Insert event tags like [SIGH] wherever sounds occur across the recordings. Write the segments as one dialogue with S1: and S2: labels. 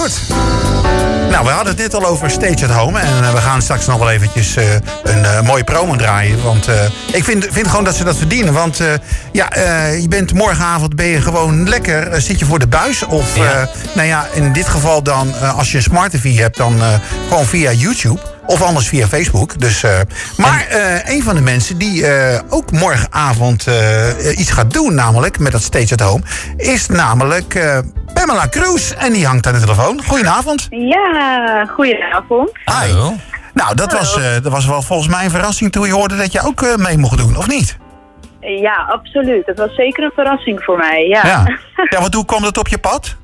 S1: Goed. Nou, we hadden het net al over Stage at Home. En uh, we gaan straks nog wel eventjes uh, een uh, mooie promo draaien. Want ik vind, vind gewoon dat ze dat verdienen. Want ja, je bent morgenavond ben je gewoon lekker. zit je voor de buis. Of
S2: Ja.
S1: nou ja, in dit geval dan, als je een smart TV hebt, dan gewoon via YouTube. Of anders via Facebook. Dus, eh, maar eh, een van de mensen die eh, ook morgenavond eh, iets gaat doen, namelijk met dat Stage at Home, is namelijk eh, Pamela Cruz. En die hangt aan de telefoon. Goedenavond.
S3: Ja, goedenavond.
S1: Hi. Nou, dat was, eh, dat was wel volgens mij een verrassing toen je hoorde dat je ook eh, mee mocht doen, of niet?
S3: Ja, absoluut. Het was zeker een verrassing voor mij, ja.
S1: Ja. [LAUGHS] Ja, want hoe kwam dat op je pad?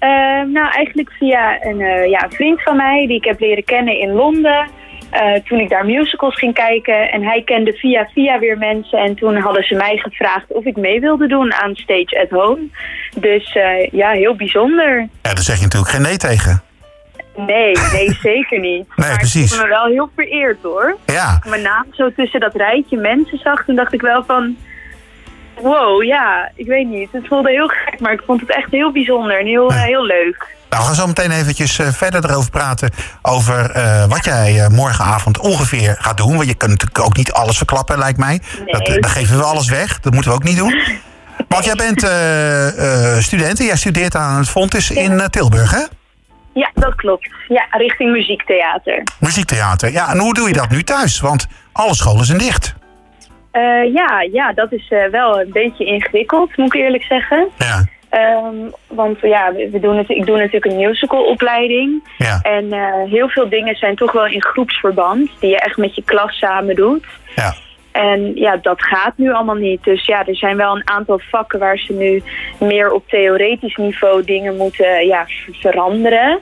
S3: Eh, nou, eigenlijk via een, eh, ja, een vriend van mij die ik heb leren kennen in Londen. Eh, toen ik daar musicals ging kijken. En hij kende via via weer mensen. En toen hadden ze mij gevraagd of ik mee wilde doen aan Stage at Home. Dus eh, ja, heel bijzonder.
S1: Ja, daar zeg je natuurlijk geen nee tegen.
S3: Nee, [LAUGHS] nee, zeker niet.
S1: Nee,
S3: maar
S1: precies.
S3: ik voelde me wel heel vereerd hoor.
S1: Ja.
S3: ik mijn naam zo tussen dat rijtje mensen zag, toen dacht ik wel van... Wow, ja, ik weet niet. Het voelde heel gek, maar ik vond het echt heel bijzonder en heel, eh, heel leuk.
S1: Nou, we gaan zo meteen eventjes eh, verder erover praten. Over eh, wat jij morgenavond ongeveer gaat doen. Want je kunt natuurlijk ook niet alles verklappen, lijkt mij. Dat, dan geven we alles weg. Dat moeten we ook niet doen. [LAUGHS] Want jij bent student en jij studeert aan het Fontis in Tilburg, hè?
S3: Ja, dat klopt. Ja, richting muziektheater.
S1: Muziektheater. Ja, en hoe doe je dat nu thuis? Want alle scholen zijn dicht.
S3: Eh, ja, ja, dat is eh, wel een beetje ingewikkeld, moet ik eerlijk zeggen.
S1: Ja.
S3: Ehm, want ja, we we doen het, ik doe natuurlijk een musicalopleiding.
S1: Ja.
S3: En eh, heel veel dingen zijn toch wel in groepsverband, die je echt met je klas samen doet.
S1: Ja.
S3: En ja, dat gaat nu allemaal niet. Dus ja, er zijn wel een aantal vakken waar ze nu meer op theoretisch niveau dingen moeten ja, ver- veranderen.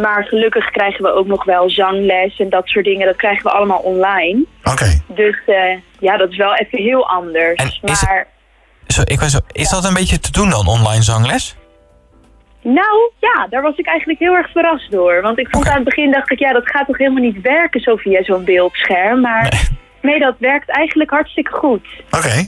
S3: Maar gelukkig krijgen we ook nog wel zangles en dat soort dingen. Dat krijgen we allemaal online.
S1: Oké.
S3: Dus eh, ja, dat is wel even heel anders.
S2: En is
S3: maar
S2: Zo, ik weet zo, is dat een beetje te doen dan, online zangles?
S3: nou ja, daar was ik eigenlijk heel erg verrast door. Want ik vond aan het begin dacht ik, ja, dat gaat toch helemaal niet werken zo via zo'n beeldscherm. Maar nee. dat werkt eigenlijk hartstikke goed.
S1: Oké.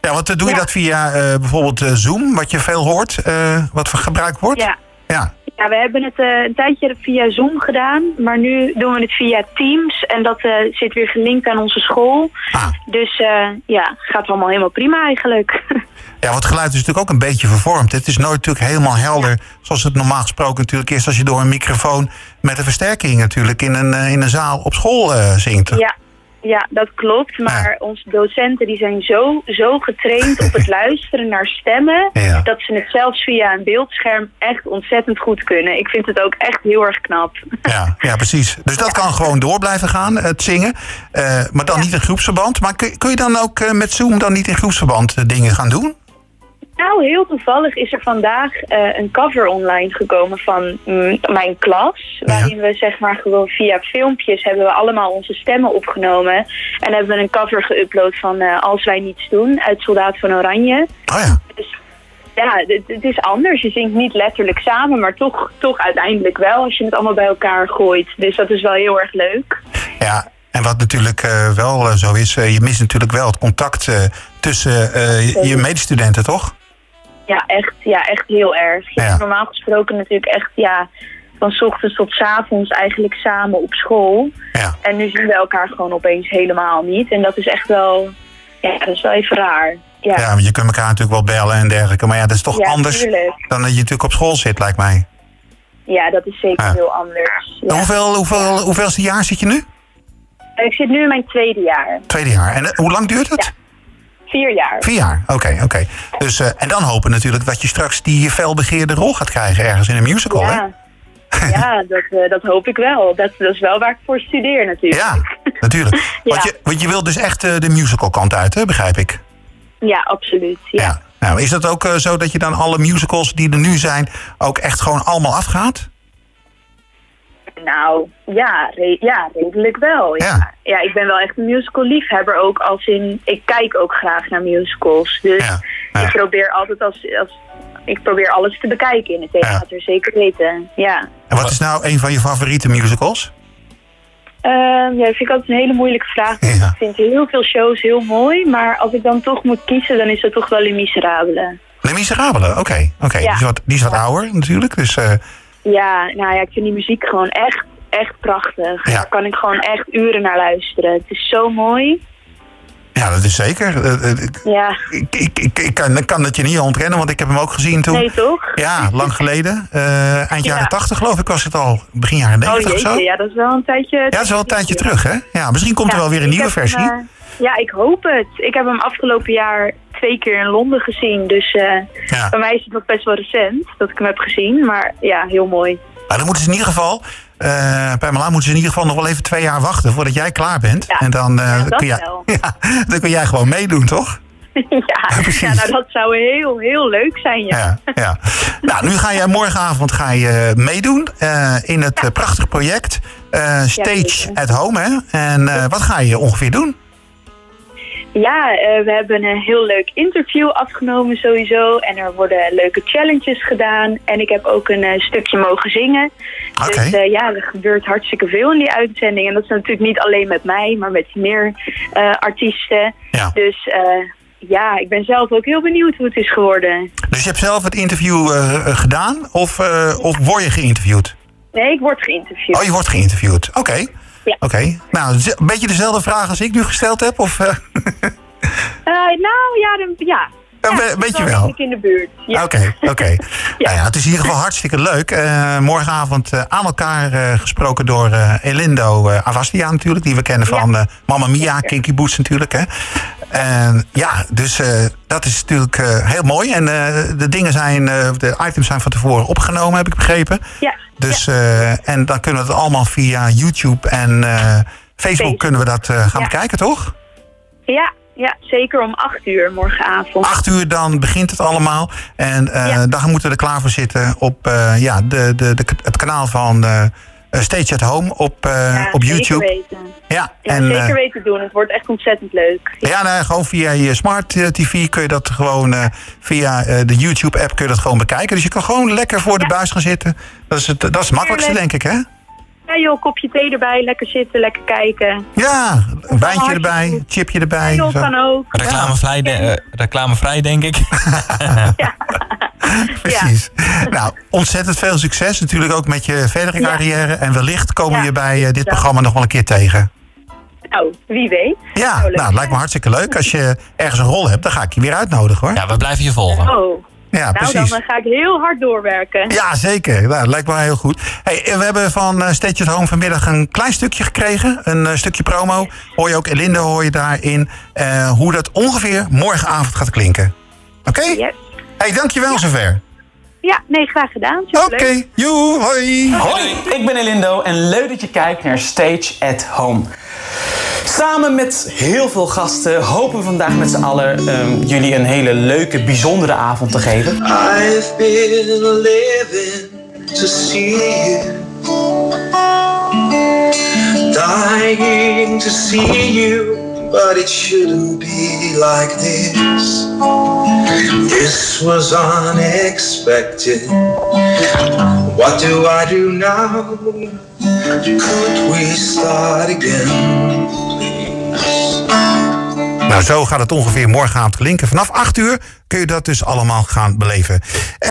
S1: Ja, want eh, doe je
S3: Ja.
S1: dat via eh, bijvoorbeeld eh, Zoom, wat je veel hoort, eh, wat voor gebruikt wordt?
S3: Ja.
S1: Ja.
S3: Ja, we hebben het eh, een tijdje via Zoom gedaan, maar nu doen we het via Teams. En dat eh, zit weer gelinkt aan onze school.
S1: Ah.
S3: Dus eh, ja, gaat allemaal helemaal prima eigenlijk. [LAUGHS]
S1: Ja, want het geluid is natuurlijk ook een beetje vervormd. Het is nooit natuurlijk helemaal helder zoals het normaal gesproken natuurlijk is als je door een microfoon met een versterking natuurlijk in een, in een zaal op school zingt.
S3: ja, ja, dat klopt. Maar onze docenten die zijn zo, zo getraind op het [LAUGHS] luisteren naar stemmen...
S1: Ja.
S3: dat ze het zelfs via een beeldscherm echt ontzettend goed kunnen. Ik vind het ook echt heel erg knap.
S1: Ja, ja, precies. Dus dat kan gewoon door blijven gaan, het zingen. Eh, maar dan niet in groepsverband. Maar kun, kun je dan ook eh, met Zoom dan niet in groepsverband eh, dingen gaan doen?
S3: Nou, heel toevallig is er vandaag eh, een cover online gekomen van mm, mijn klas. Waarin we zeg maar gewoon via filmpjes hebben we allemaal onze stemmen opgenomen. En hebben we een cover geüpload van eh, Als wij niets doen uit Soldaat van Oranje.
S1: Oh ja.
S3: Dus ja, het, het is anders. Je zingt niet letterlijk samen, maar toch, toch uiteindelijk wel als je het allemaal bij elkaar gooit. Dus dat is wel heel erg leuk.
S1: Ja, en wat natuurlijk eh, wel zo is, je mist natuurlijk wel het contact tussen je medestudenten, toch?
S3: Ja, echt, ja, echt heel erg.
S1: Ja.
S3: normaal gesproken natuurlijk echt ja, van 's ochtends tot 's avonds eigenlijk samen op school.
S1: Ja.
S3: En nu zien we elkaar gewoon opeens helemaal niet. En dat is echt wel, ja, dat is wel even raar. Ja,
S1: Ja, want je kunt elkaar natuurlijk wel bellen en dergelijke. Maar ja, dat is toch anders
S3: tuurlijk.
S1: dan dat je natuurlijk op school zit, lijkt mij.
S3: ja dat is zeker heel anders.
S1: Hoeveel, hoeveel, hoeveelste jaar zit je nu?
S3: Ik zit nu in mijn tweede jaar.
S1: Tweede jaar. En eh, hoe lang duurt het?
S3: Vier jaar.
S1: Vier jaar, oké, oké. Dus, eh, en dan hopen natuurlijk dat je straks die felbegeerde rol gaat krijgen ergens in een musical, hè?
S3: Ja, [LAUGHS] ja dat, eh, dat hoop ik wel. Dat, dat is wel waar ik voor studeer natuurlijk.
S1: Ja, natuurlijk. [LAUGHS]
S3: Ja.
S1: Want, je, want je wilt dus echt eh, de musical kant uit, hè, begrijp ik.
S3: Ja, absoluut. Ja.
S1: Ja. Nou, is dat ook zo dat je dan alle musicals die er nu zijn... ook echt gewoon allemaal afgaat?
S3: Nou, ja, re- ja, redelijk wel. Ja.
S1: Ja.
S3: Ja. ik ben wel echt een musical liefhebber ook. Als in, ik kijk ook graag naar musicals. Dus
S1: Ja,
S3: ik probeer altijd als, als... Ik probeer alles te bekijken in het theater, zeker weten. Ja.
S1: En wat is nou een van je favoriete musicals?
S3: Ehm, ja, dat vind ik altijd een hele moeilijke vraag.
S1: Ja.
S3: Ik vind heel veel shows heel mooi. Maar als ik dan toch moet kiezen, dan is het toch wel Les Miserables.
S1: Les Miserables, oké. oké.
S3: Ja.
S1: Die is wat, die is wat ouder natuurlijk. Dus, eh,
S3: Ja, nou ja, ik vind die muziek gewoon echt, echt prachtig.
S1: Ja.
S3: Daar kan ik gewoon echt uren naar luisteren. Het is zo mooi.
S1: Ja, dat is zeker. Eh, eh, ik-
S3: Ja,
S1: Ik, ik, ik, ik kan, kan het je niet ontkennen, want ik heb hem ook gezien toen.
S3: nee toch?
S1: Ja, lang geleden. Eh, eind
S3: Ja.
S1: jaren 80 geloof ik was het al. Begin jaren
S3: Oh
S1: 90 of zo.
S3: ja, dat is wel een tijdje...
S1: Ja, dat is wel een tijdje terug, hè? Ja, misschien komt er wel weer een nieuwe
S3: hem,
S1: versie.
S3: ja, ik hoop het. Ik heb hem afgelopen jaar twee keer in Londen gezien. Dus eh,
S1: Ja.
S3: bij mij is het nog best wel recent dat ik hem heb gezien. Maar ja, heel mooi.
S1: Maar dan moeten ze in ieder geval, eh Pamela, moeten ze in ieder geval nog wel even twee jaar wachten voordat jij klaar bent.
S3: Ja.
S1: En dan, eh,
S3: Ja,
S1: kun jij, [LAUGHS] dan kun jij gewoon meedoen, toch? [LAUGHS]
S3: ja,
S1: precies.
S3: ja, nou dat zou heel, heel leuk zijn, ja.
S1: Ja, ja. Nou, nu ga jij morgenavond ga je meedoen eh, in het prachtige project eh, Stage at Home. Hè? En eh, wat ga je ongeveer doen?
S3: Ja, eh, we hebben een heel leuk interview afgenomen sowieso. En er worden leuke challenges gedaan. En ik heb ook een eh, stukje mogen zingen. Dus eh, ja, er gebeurt hartstikke veel in die uitzending. En dat is natuurlijk niet alleen met mij, maar met meer artiesten.
S1: Ja.
S3: Dus ja, ik ben zelf ook heel benieuwd hoe het is geworden.
S1: Dus je hebt zelf het interview gedaan of, of word je geïnterviewd?
S3: Nee, ik word geïnterviewd.
S1: Oh, je wordt geïnterviewd. Oké.
S3: Ja.
S1: Oké. Nou, een beetje dezelfde vraag als ik nu gesteld heb? Of, eh, [LAUGHS]
S3: Eh, nou ja, dan, ja.
S1: Een
S3: Ja, is
S1: beetje wel.
S3: in de buurt. Ja.
S1: Oké, oké. [LAUGHS] Nou ja, het is in ieder geval hartstikke leuk. Eh, morgenavond aan elkaar gesproken door Elindo Avastia natuurlijk. Die we kennen
S3: Ja.
S1: van Mamma Mia, Kinky Boots natuurlijk. Hè. En ja, dus eh, dat is natuurlijk eh, heel mooi. En eh, de dingen zijn, de items zijn van tevoren opgenomen, heb ik begrepen.
S3: Ja,
S1: Dus, en dan kunnen we het allemaal via YouTube en Facebook kunnen we dat gaan
S3: Ja.
S1: bekijken, toch?
S3: ja, ja, zeker om acht uur morgenavond.
S1: Acht uur dan begint het allemaal. En
S3: Ja.
S1: dan moeten we er klaar voor zitten op ja, de, de, de, het kanaal van eh, Stage at Home op, eh,
S3: Ja,
S1: op
S3: zeker
S1: YouTube.
S3: Weten.
S1: Ja,
S3: Ja,
S1: en,
S3: zeker
S1: eh,
S3: weten doen. Het wordt echt ontzettend leuk.
S1: ja, nee, gewoon via je smart TV kun je dat gewoon eh, via eh, de YouTube app kun je dat gewoon bekijken. Dus je kan gewoon lekker voor de buis gaan zitten. Dat is het, dat is het makkelijkste, denk ik, hè?
S3: Ja joh, kopje thee erbij, lekker zitten, lekker kijken.
S1: Ja, een wijntje erbij,
S3: goed.
S1: chipje erbij.
S3: Ja, joh, kan ook.
S2: Reclamevrij, de- reclamevrij denk ik. [LAUGHS]
S3: Ja. [LAUGHS] [LAUGHS]
S1: Precies. Nou, ontzettend veel succes. Natuurlijk ook met je verdere
S3: Ja.
S1: carrière. En wellicht komen we
S3: Ja,
S1: je bij eh, dit
S3: ja.
S1: programma nog wel een keer tegen.
S3: Nou, wie weet.
S1: Ja, nou, het lijkt me hartstikke leuk. Als je ergens een rol hebt, dan ga ik je weer uitnodigen hoor.
S2: Ja, we blijven je volgen.
S3: Oh,
S1: Ja,
S3: nou dan
S1: precies.
S3: eh, ga ik heel hard doorwerken.
S1: Ja, zeker. Nou, dat lijkt me wel heel goed. Hey, we hebben van Stage at Home vanmiddag een klein stukje gekregen. Een eh, stukje promo. Hoor je ook Elinde hoor je daarin. eh, hoe dat ongeveer morgenavond gaat klinken. Oké?
S3: Yes.
S1: Hey, dankjewel zover.
S3: Ja, nee, graag gedaan.
S1: Oké,
S3: Superleuk.
S1: joe, hoi.
S4: Hoi, ik ben Elindo en leuk dat je kijkt naar Stage at Home. Samen met heel veel gasten hopen we vandaag met z'n allen ehm, jullie een hele leuke, bijzondere avond te geven.
S5: I've been living to see you, dying to see you, but it shouldn't be like this. This was unexpected. What do I do now? Could we start again?
S1: Nou, zo gaat het ongeveer morgenavond klinken. Vanaf 8 uur kun je dat dus allemaal gaan beleven.